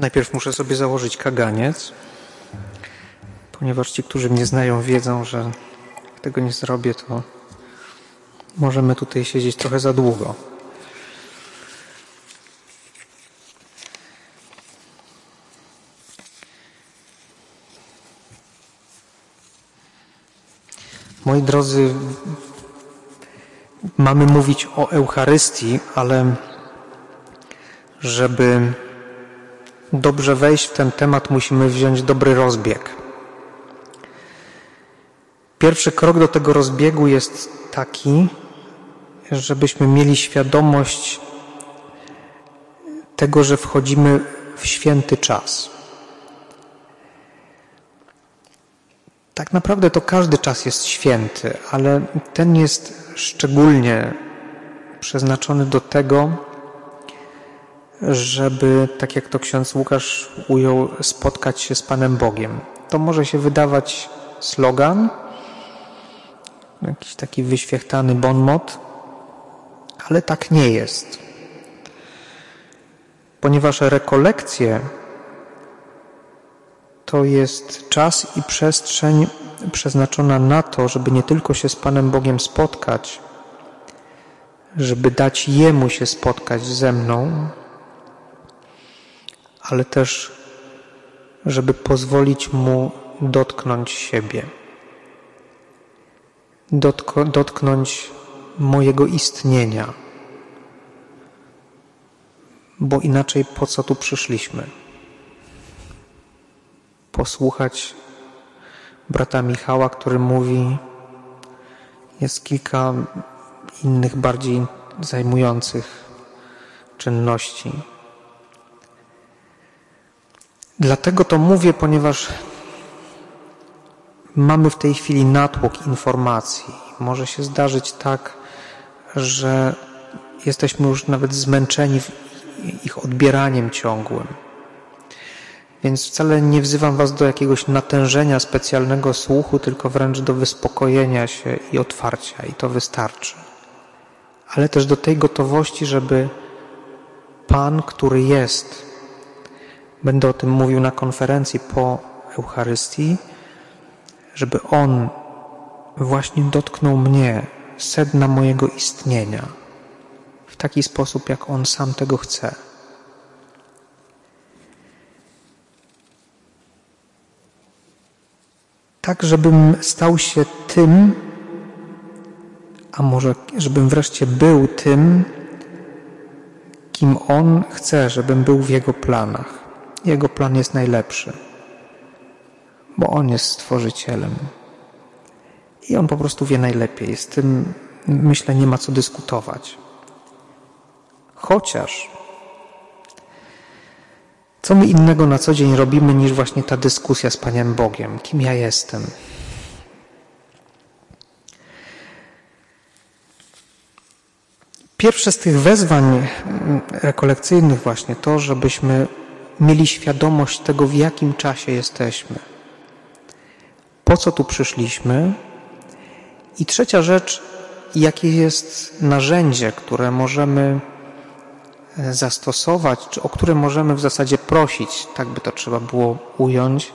Najpierw muszę sobie założyć kaganiec, ponieważ ci, którzy mnie znają, wiedzą, że jak tego nie zrobię, to możemy tutaj siedzieć trochę za długo. Moi drodzy, mamy mówić o Eucharystii, ale żeby dobrze wejść w ten temat, musimy wziąć dobry rozbieg. Pierwszy krok do tego rozbiegu jest taki, żebyśmy mieli świadomość tego, że wchodzimy w święty czas. Tak naprawdę to każdy czas jest święty, ale ten jest szczególnie przeznaczony do tego, żeby, tak jak to ksiądz Łukasz ujął, spotkać się z Panem Bogiem. To może się wydawać slogan, jakiś taki wyświechtany bon mot, ale tak nie jest. Ponieważ rekolekcje to jest czas i przestrzeń przeznaczona na to, żeby nie tylko się z Panem Bogiem spotkać, żeby dać Jemu się spotkać ze mną, ale też, żeby pozwolić Mu dotknąć siebie, dotknąć mojego istnienia, bo inaczej po co tu przyszliśmy? Posłuchać brata Michała, który mówi, jest kilka innych bardziej zajmujących czynności. Dlatego to mówię, ponieważ mamy w tej chwili natłok informacji. Może się zdarzyć tak, że jesteśmy już nawet zmęczeni ich odbieraniem ciągłym. Więc wcale nie wzywam Was do jakiegoś natężenia specjalnego słuchu, tylko wręcz do wyspokojenia się i otwarcia, i to wystarczy. Ale też do tej gotowości, żeby Pan, który jest, Będę o tym mówił na konferencji po Eucharystii, żeby On właśnie dotknął mnie, sedna mojego istnienia, w taki sposób, jak On sam tego chce. Tak, żebym stał się tym, a może żebym wreszcie był tym, kim On chce, żebym był w Jego planach. Jego plan jest najlepszy, bo On jest stworzycielem. I On po prostu wie najlepiej. Z tym, myślę, nie ma co dyskutować. Chociaż co my innego na co dzień robimy niż właśnie ta dyskusja z Panem Bogiem? Kim ja jestem? Pierwsze z tych wezwań rekolekcyjnych właśnie to, żebyśmy mieli świadomość tego, w jakim czasie jesteśmy, po co tu przyszliśmy. I trzecia rzecz, jakie jest narzędzie, które możemy e, zastosować, czy o które możemy w zasadzie prosić, tak by to trzeba było ująć,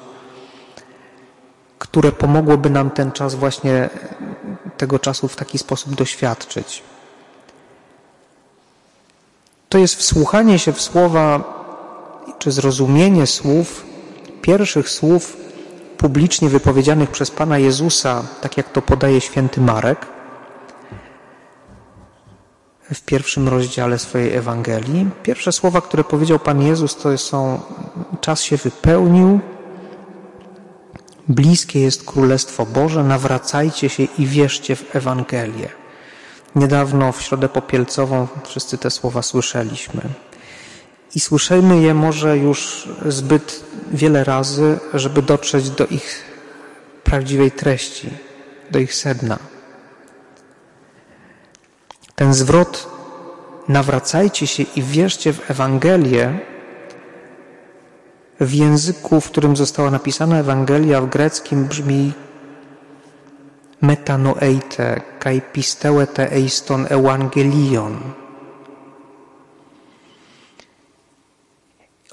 które pomogłoby nam ten czas właśnie e, tego czasu w taki sposób doświadczyć. To jest wsłuchanie się w słowa czy zrozumienie słów, pierwszych słów publicznie wypowiedzianych przez Pana Jezusa, tak jak to podaje święty Marek w pierwszym rozdziale swojej Ewangelii. Pierwsze słowa, które powiedział Pan Jezus, to są czas się wypełnił, bliskie jest Królestwo Boże, nawracajcie się i wierzcie w Ewangelię. Niedawno w Środę Popielcową wszyscy te słowa słyszeliśmy i słyszymy je może już zbyt wiele razy, żeby dotrzeć do ich prawdziwej treści, do ich sedna. Ten zwrot nawracajcie się i wierzcie w Ewangelię w języku, w którym została napisana Ewangelia w greckim brzmi metanoeite kai pisteuete eiston evangelion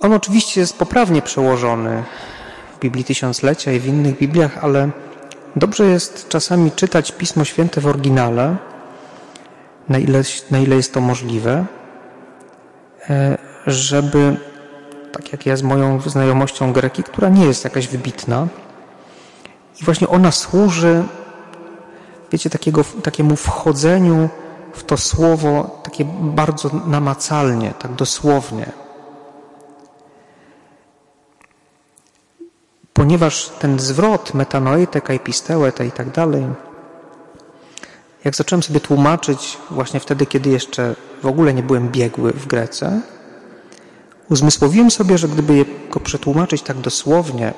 On oczywiście jest poprawnie przełożony w Biblii Tysiąclecia i w innych Bibliach, ale dobrze jest czasami czytać Pismo Święte w oryginale, na ile, na ile jest to możliwe, e, żeby, tak jak ja z moją znajomością greki, która nie jest jakaś wybitna, i właśnie ona służy, wiecie, takiego, takiemu wchodzeniu w to słowo takie bardzo namacalnie, tak dosłownie. Ponieważ ten zwrot metanoite, kaipistełete i tak dalej, jak zacząłem sobie tłumaczyć właśnie wtedy, kiedy jeszcze w ogóle nie byłem biegły w Grece, uzmysłowiłem sobie, że gdyby go przetłumaczyć tak dosłownie,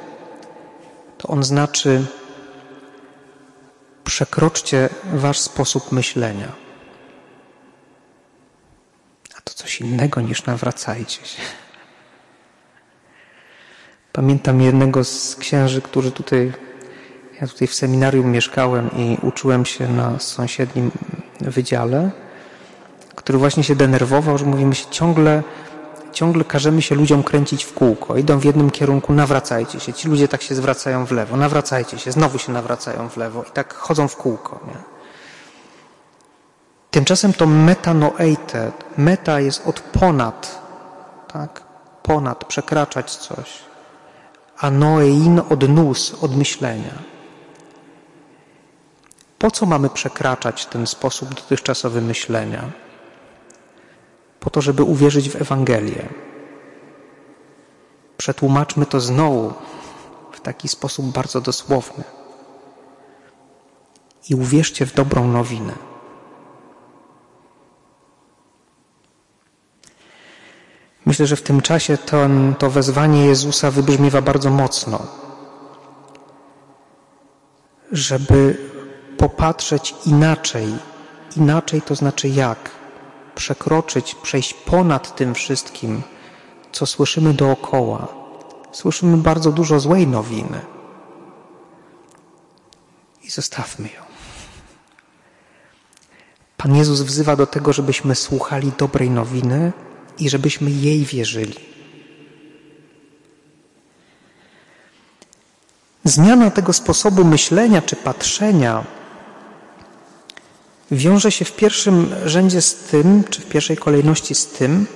to on znaczy przekroczcie wasz sposób myślenia. A to coś innego niż nawracajcie się. Pamiętam jednego z księży, który tutaj, ja tutaj w seminarium mieszkałem i uczyłem się na sąsiednim wydziale, który właśnie się denerwował, że mówimy się ciągle ciągle każemy się ludziom kręcić w kółko. Idą w jednym kierunku, nawracajcie się. Ci ludzie tak się zwracają w lewo, nawracajcie się, znowu się nawracają w lewo i tak chodzą w kółko. Nie? Tymczasem to metanoeite, meta jest od ponad, tak? Ponad, przekraczać coś. A noein od nus, od myślenia. Po co mamy przekraczać ten sposób dotychczasowy myślenia? po to, żeby uwierzyć w Ewangelię. Przetłumaczmy to znowu w taki sposób bardzo dosłowny. I uwierzcie w dobrą nowinę. Myślę, że w tym czasie to, to wezwanie Jezusa wybrzmiewa bardzo mocno, żeby popatrzeć inaczej. Inaczej to znaczy jak? przekroczyć, przejść ponad tym wszystkim, co słyszymy dookoła. Słyszymy bardzo dużo złej nowiny. I zostawmy ją. Pan Jezus wzywa do tego, żebyśmy słuchali dobrej nowiny i żebyśmy jej wierzyli. Zmiana tego sposobu myślenia czy patrzenia wiąże się w pierwszym rzędzie z tym, czy w pierwszej kolejności z tym,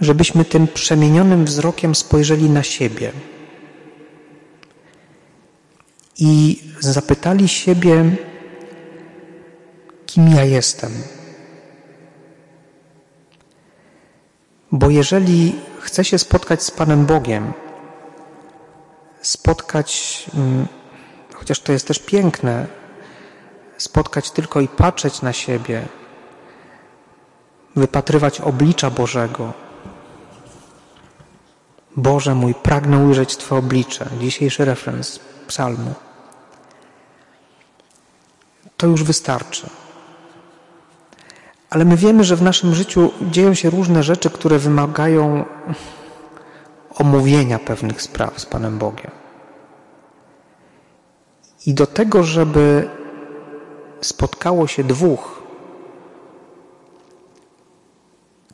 żebyśmy tym przemienionym wzrokiem spojrzeli na siebie i zapytali siebie, kim ja jestem. Bo jeżeli chcę się spotkać z Panem Bogiem, spotkać, mm, chociaż to jest też piękne, spotkać tylko i patrzeć na siebie, wypatrywać oblicza Bożego. Boże mój, pragnę ujrzeć Twoje oblicze. Dzisiejszy referenc psalmu. To już wystarczy. Ale my wiemy, że w naszym życiu dzieją się różne rzeczy, które wymagają omówienia pewnych spraw z Panem Bogiem. I do tego, żeby spotkało się dwóch,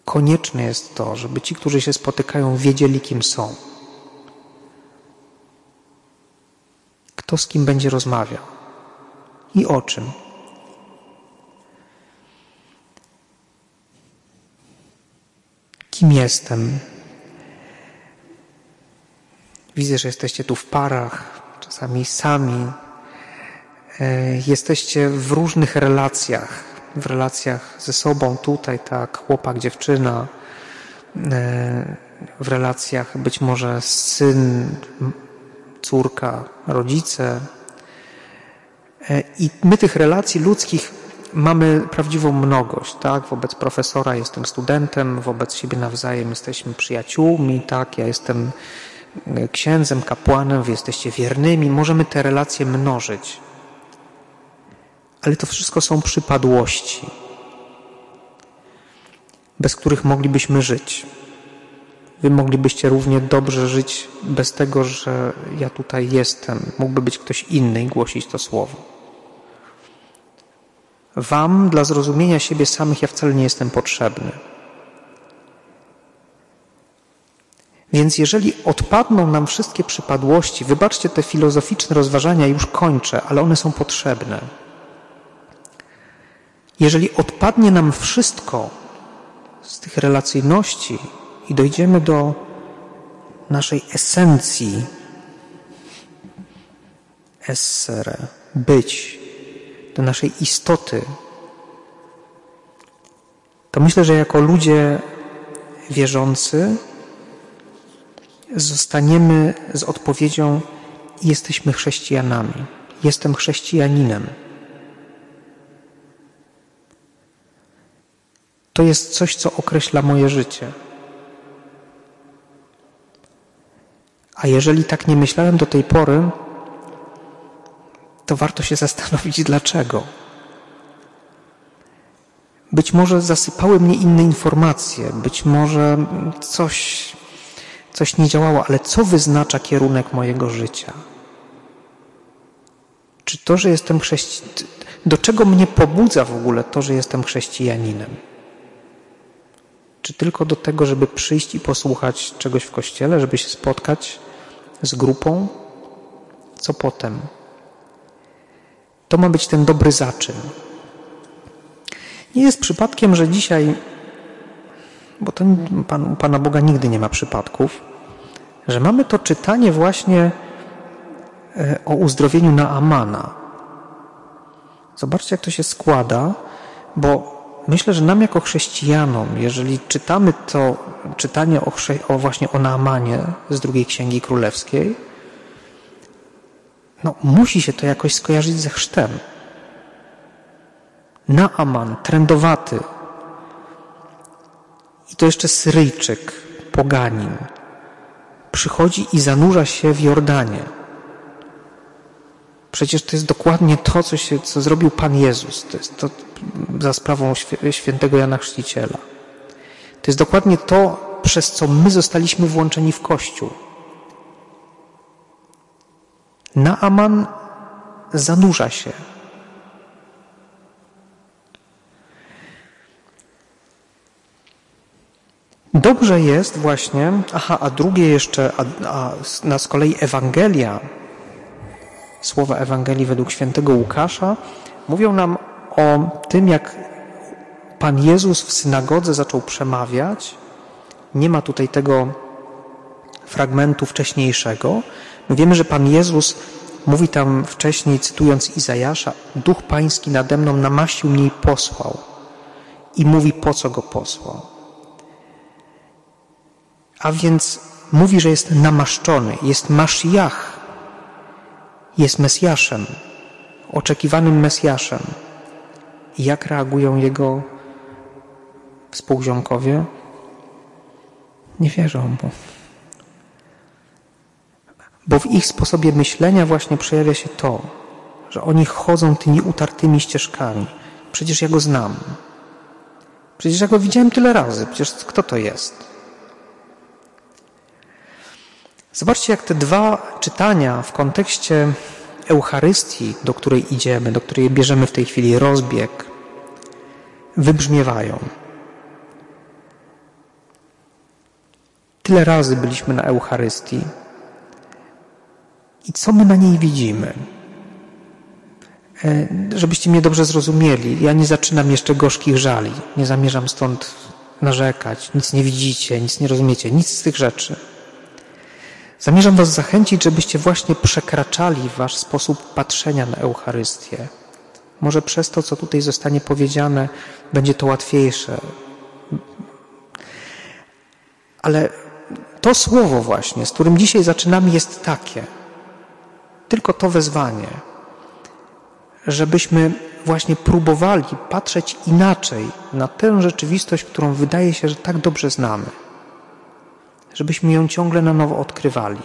konieczne jest to, żeby ci, którzy się spotykają, wiedzieli, kim są. Kto z kim będzie rozmawiał i o czym. Kim jestem? Widzę, że jesteście tu w parach, czasami sami, E, jesteście w różnych relacjach, w relacjach ze sobą tutaj, tak, chłopak, dziewczyna, e, w relacjach być może syn, córka, rodzice. E, I my tych relacji ludzkich mamy prawdziwą mnogość, tak? Wobec profesora jestem studentem, wobec siebie nawzajem jesteśmy przyjaciółmi, tak? Ja jestem księdzem, kapłanem, wy jesteście wiernymi. Możemy te relacje mnożyć. Ale to wszystko są przypadłości, bez których moglibyśmy żyć. Wy moglibyście równie dobrze żyć bez tego, że ja tutaj jestem. Mógłby być ktoś inny i głosić to słowo. Wam dla zrozumienia siebie samych ja wcale nie jestem potrzebny. Więc jeżeli odpadną nam wszystkie przypadłości, wybaczcie te filozoficzne rozważania, już kończę, ale one są potrzebne. Jeżeli odpadnie nam wszystko z tych relacyjności i dojdziemy do naszej esencji, essere, być, do naszej istoty, to myślę, że jako ludzie wierzący zostaniemy z odpowiedzią: Jesteśmy chrześcijanami, jestem chrześcijaninem. To jest coś, co określa moje życie. A jeżeli tak nie myślałem do tej pory, to warto się zastanowić, dlaczego. Być może zasypały mnie inne informacje, być może coś, coś nie działało, ale co wyznacza kierunek mojego życia? Czy to, że jestem chrześcijaninem, do czego mnie pobudza w ogóle to, że jestem chrześcijaninem? Czy tylko do tego, żeby przyjść i posłuchać czegoś w kościele, żeby się spotkać z grupą? Co potem? To ma być ten dobry zaczyn. Nie jest przypadkiem, że dzisiaj, bo to Pan, u Pana Boga nigdy nie ma przypadków, że mamy to czytanie właśnie e, o uzdrowieniu na Amana. Zobaczcie, jak to się składa, bo myślę, że nam jako chrześcijanom, jeżeli czytamy to czytanie o, o właśnie o Naamanie z drugiej Księgi Królewskiej, no musi się to jakoś skojarzyć ze chrztem. Naaman, trędowaty. I to jeszcze Syryjczyk, poganin. Przychodzi i zanurza się w Jordanie. Przecież to jest dokładnie to, co, się, co zrobił Pan Jezus. To jest to za sprawą świętego Jana Chrzciciela. To jest dokładnie to, przez co my zostaliśmy włączeni w Kościół. Naaman zanurza się. Dobrze jest właśnie, aha, a drugie jeszcze, a, a na z kolei Ewangelia, słowa Ewangelii według świętego Łukasza, mówią nam o tym, jak Pan Jezus w synagodze zaczął przemawiać. Nie ma tutaj tego fragmentu wcześniejszego. My wiemy, że Pan Jezus mówi tam wcześniej, cytując Izajasza, Duch Pański nade mną namaścił mnie i posłał. I mówi, po co go posłał. A więc mówi, że jest namaszczony, jest Masziach, jest Mesjaszem, oczekiwanym Mesjaszem. I jak reagują jego współziomkowie? Nie wierzą mu. Bo w ich sposobie myślenia właśnie przejawia się to, że oni chodzą tymi utartymi ścieżkami. Przecież ja go znam. Przecież ja go widziałem tyle razy. Przecież kto to jest? Zobaczcie, jak te dwa czytania w kontekście Eucharystii, do której idziemy, do której bierzemy w tej chwili rozbieg, wybrzmiewają. Tyle razy byliśmy na Eucharystii. I co my na niej widzimy? E, żebyście mnie dobrze zrozumieli, ja nie zaczynam jeszcze gorzkich żali. Nie zamierzam stąd narzekać. Nic nie widzicie, nic nie rozumiecie, nic z tych rzeczy. Zamierzam Was zachęcić, żebyście właśnie przekraczali Wasz sposób patrzenia na Eucharystię. Może przez to, co tutaj zostanie powiedziane, będzie to łatwiejsze. Ale to słowo właśnie, z którym dzisiaj zaczynamy, jest takie. Tylko to wezwanie, żebyśmy właśnie próbowali patrzeć inaczej na tę rzeczywistość, którą wydaje się, że tak dobrze znamy żebyśmy ją ciągle na nowo odkrywali.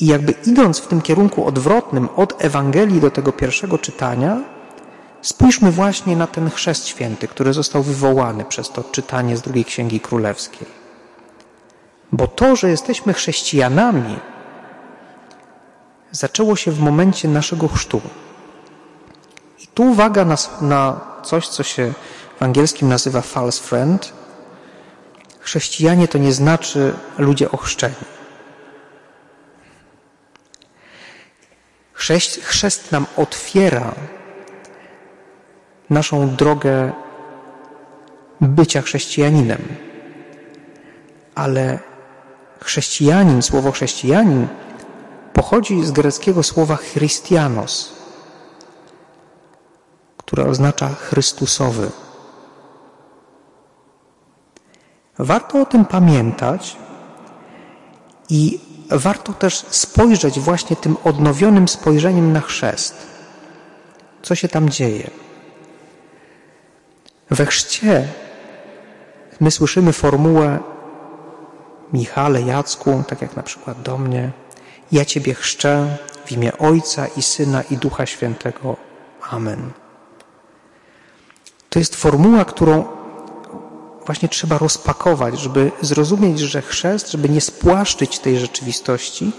I jakby idąc w tym kierunku odwrotnym od Ewangelii do tego pierwszego czytania, spójrzmy właśnie na ten chrzest święty, który został wywołany przez to czytanie z drugiej Księgi Królewskiej. Bo to, że jesteśmy chrześcijanami, zaczęło się w momencie naszego chrztu. I tu uwaga na, na coś, co się w angielskim nazywa false friend, chrześcijanie to nie znaczy ludzie ochrzczeni. Chrzest, chrzest nam otwiera naszą drogę bycia chrześcijaninem. Ale chrześcijanin, słowo chrześcijanin pochodzi z greckiego słowa Christianos, które oznacza Chrystusowy. Warto o tym pamiętać i warto też spojrzeć właśnie tym odnowionym spojrzeniem na chrzest. Co się tam dzieje? We chrzcie my słyszymy formułę Michale, Jacku, tak jak na przykład do mnie, ja Ciebie chrzczę w imię Ojca i Syna i Ducha Świętego. Amen. To jest formuła, którą właśnie trzeba rozpakować, żeby zrozumieć, że chrzest, żeby nie spłaszczyć tej rzeczywistości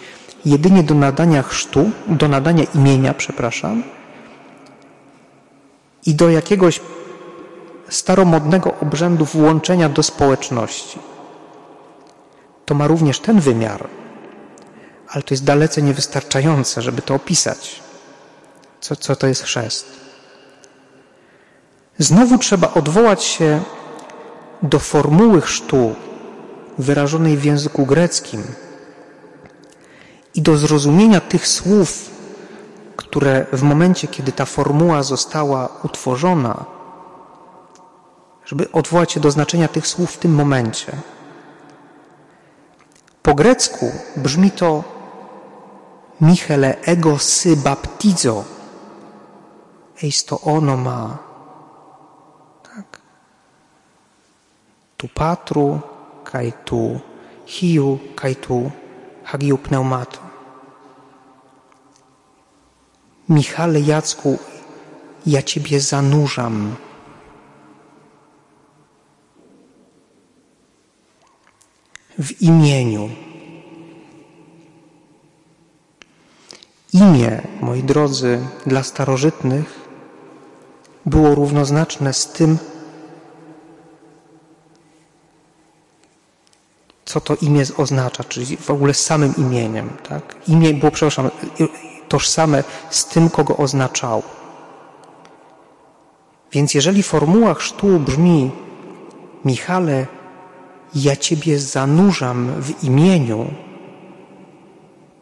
jedynie do nadania chrztu, do nadania imienia, przepraszam, i do jakiegoś staromodnego obrzędu włączenia do społeczności. To ma również ten wymiar, ale to jest dalece niewystarczające, żeby to opisać. Co, co to jest chrzest? Znowu trzeba odwołać się do formuły chrztu wyrażonej w języku greckim i do zrozumienia tych słów, które w momencie, kiedy ta formuła została utworzona, żeby odwołać się do znaczenia tych słów w tym momencie. Po grecku brzmi to Michele ego sy baptizo. Eis to ono ma. Tak. Tu patru, kaj tu hiu, kaj tu hagiu pneumato. Michale Jacku, ja Ciebie zanurzam w imieniu. Imię, moi drodzy, dla starożytnych było równoznaczne z tym, co to imię oznacza, czyli w ogóle z samym imieniem. Tak? Imię było, przepraszam, tożsame z tym, kogo oznaczał. Więc jeżeli formuła chrztu brzmi Michale, ja Ciebie zanurzam w imieniu,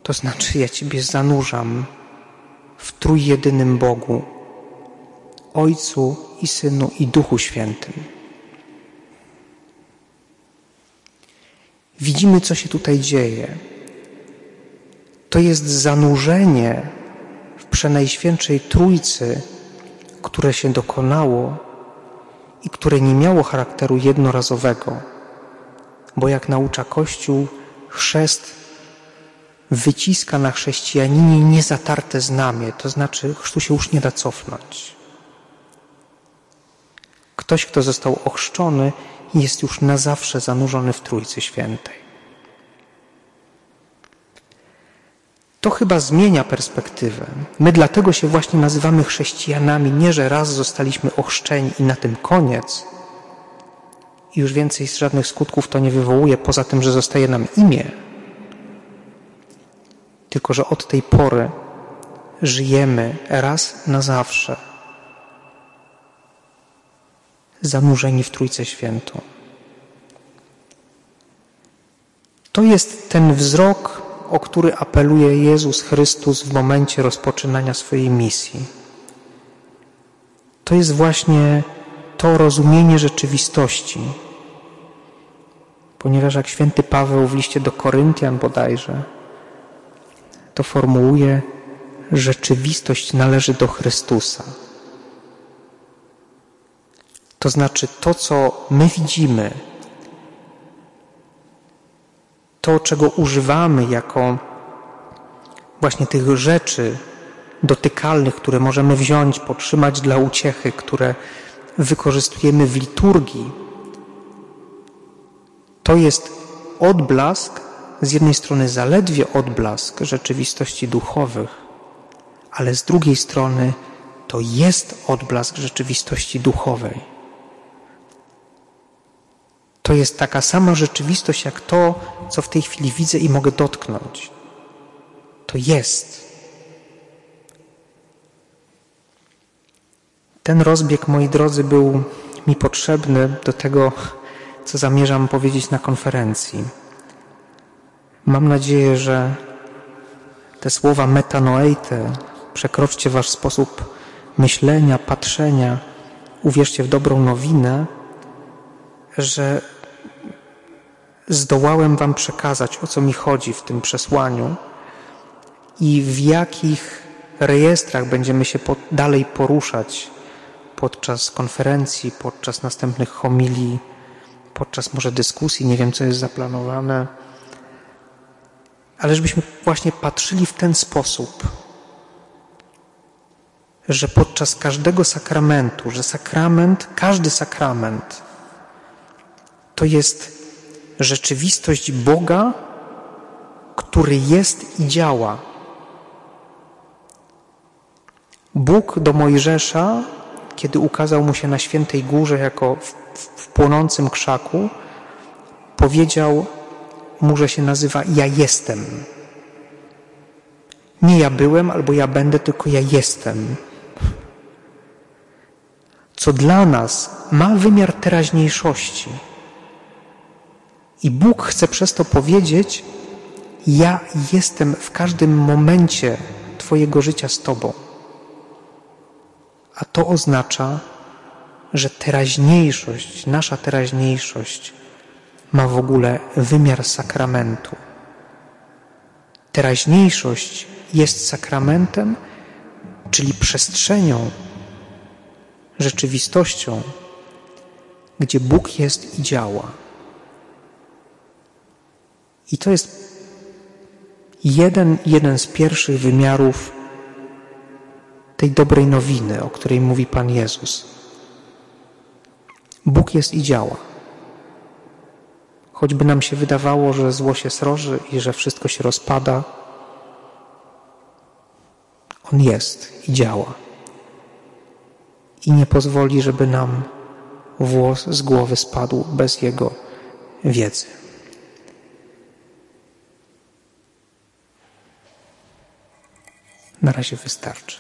to znaczy ja Ciebie zanurzam w trójjedynym Bogu, Ojcu i Synu i Duchu Świętym. Widzimy, co się tutaj dzieje. To jest zanurzenie w Przenajświętszej Trójcy, które się dokonało i które nie miało charakteru jednorazowego bo jak naucza Kościół, chrzest wyciska na chrześcijaninie niezatarte znamie, to znaczy chrztu się już nie da cofnąć. Ktoś, kto został ochrzczony, jest już na zawsze zanurzony w Trójcy Świętej. To chyba zmienia perspektywę. My dlatego się właśnie nazywamy chrześcijanami, nie że raz zostaliśmy ochrzczeni i na tym koniec, i już więcej żadnych skutków to nie wywołuje, poza tym, że zostaje nam imię. Tylko, że od tej pory żyjemy raz na zawsze zanurzeni w Trójce Świętą. To jest ten wzrok, o który apeluje Jezus Chrystus w momencie rozpoczynania swojej misji. To jest właśnie to rozumienie rzeczywistości. Ponieważ jak święty Paweł w liście do Koryntian bodajże to formułuje, rzeczywistość należy do Chrystusa. To znaczy to, co my widzimy, to, czego używamy jako właśnie tych rzeczy dotykalnych, które możemy wziąć, potrzymać dla uciechy, które wykorzystujemy w liturgii, to jest odblask, z jednej strony zaledwie odblask rzeczywistości duchowych, ale z drugiej strony to jest odblask rzeczywistości duchowej. to jest taka sama rzeczywistość jak to, co w tej chwili widzę i mogę dotknąć. To jest. Ten rozbieg, moi drodzy, był mi potrzebny do tego, co zamierzam powiedzieć na konferencji. Mam nadzieję, że te słowa metanoeite przekroczcie wasz sposób myślenia, patrzenia, uwierzcie w dobrą nowinę, że zdołałem wam przekazać, o co mi chodzi w tym przesłaniu i w jakich rejestrach będziemy się dalej poruszać podczas konferencji, podczas następnych homilii, podczas może dyskusji, nie wiem co jest zaplanowane, ale żebyśmy właśnie patrzyli w ten sposób, że podczas każdego sakramentu, że sakrament, każdy sakrament to jest rzeczywistość Boga, który jest i działa. Bóg do Mojżesza kiedy ukazał mu się na świętej górze jako w, w płonącym krzaku, powiedział mu, że się nazywa Ja jestem. Nie ja byłem albo ja będę, tylko ja jestem. Co dla nas ma wymiar teraźniejszości. I Bóg chce przez to powiedzieć: Ja jestem w każdym momencie Twojego życia z Tobą. A to oznacza, że teraźniejszość, nasza teraźniejszość ma w ogóle wymiar sakramentu. Teraźniejszość jest sakramentem, czyli przestrzenią, rzeczywistością, gdzie Bóg jest i działa. I to jest jeden, jeden z pierwszych wymiarów tej dobrej nowiny, o której mówi Pan Jezus. Bóg jest i działa. Choćby nam się wydawało, że zło się sroży i że wszystko się rozpada, On jest i działa. I nie pozwoli, żeby nam włos z głowy spadł bez Jego wiedzy. Na razie wystarczy.